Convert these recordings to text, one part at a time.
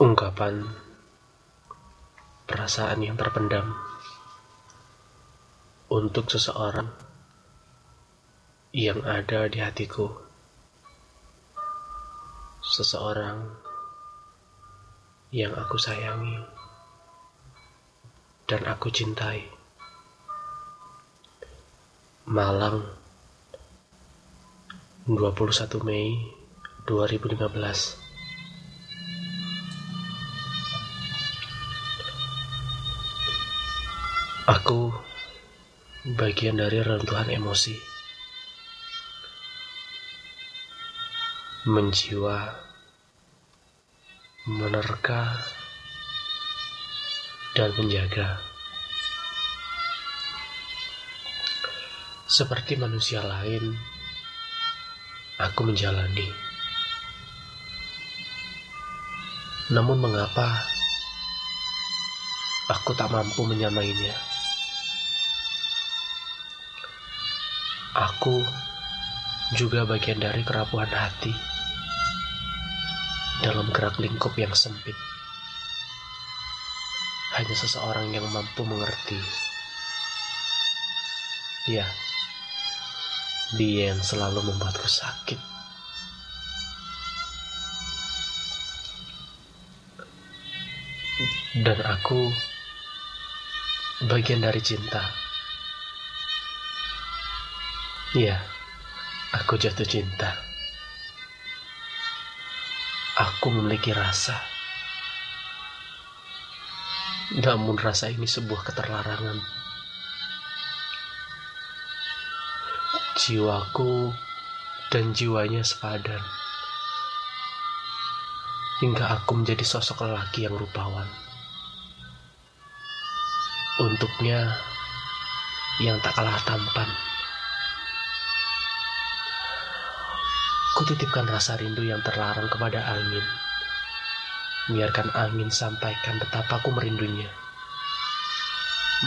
ungkapan perasaan yang terpendam untuk seseorang yang ada di hatiku. Seseorang yang aku sayangi dan aku cintai. Malang 21 Mei 2015 Aku bagian dari rentuhan emosi. Menjiwa, menerka, dan menjaga. Seperti manusia lain, aku menjalani. Namun mengapa aku tak mampu menyamainya? Aku juga bagian dari kerapuhan hati dalam gerak lingkup yang sempit. Hanya seseorang yang mampu mengerti. Ya, dia yang selalu membuatku sakit. Dan aku bagian dari cinta. Iya, aku jatuh cinta. Aku memiliki rasa. Namun rasa ini sebuah keterlarangan. Jiwaku dan jiwanya sepadan. Hingga aku menjadi sosok lelaki yang rupawan. Untuknya yang tak kalah tampan. Kutitipkan rasa rindu yang terlarang kepada angin. Biarkan angin sampaikan betapa aku merindunya.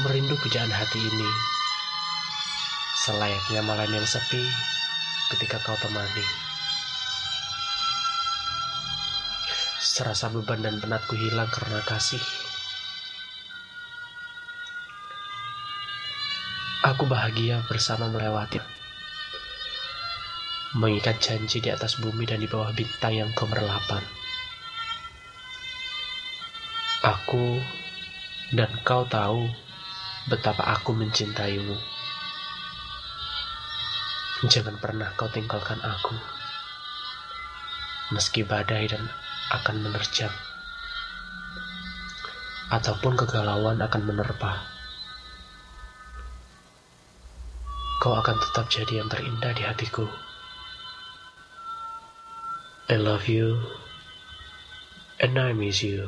Merindu pujaan hati ini. Selayaknya malam yang sepi ketika kau temani. Serasa beban dan penatku hilang karena kasih. Aku bahagia bersama melewati mengikat janji di atas bumi dan di bawah bintang yang kemerlapan. Aku dan kau tahu betapa aku mencintaimu. Jangan pernah kau tinggalkan aku, meski badai dan akan menerjang, ataupun kegalauan akan menerpa. Kau akan tetap jadi yang terindah di hatiku. I love you and I miss you.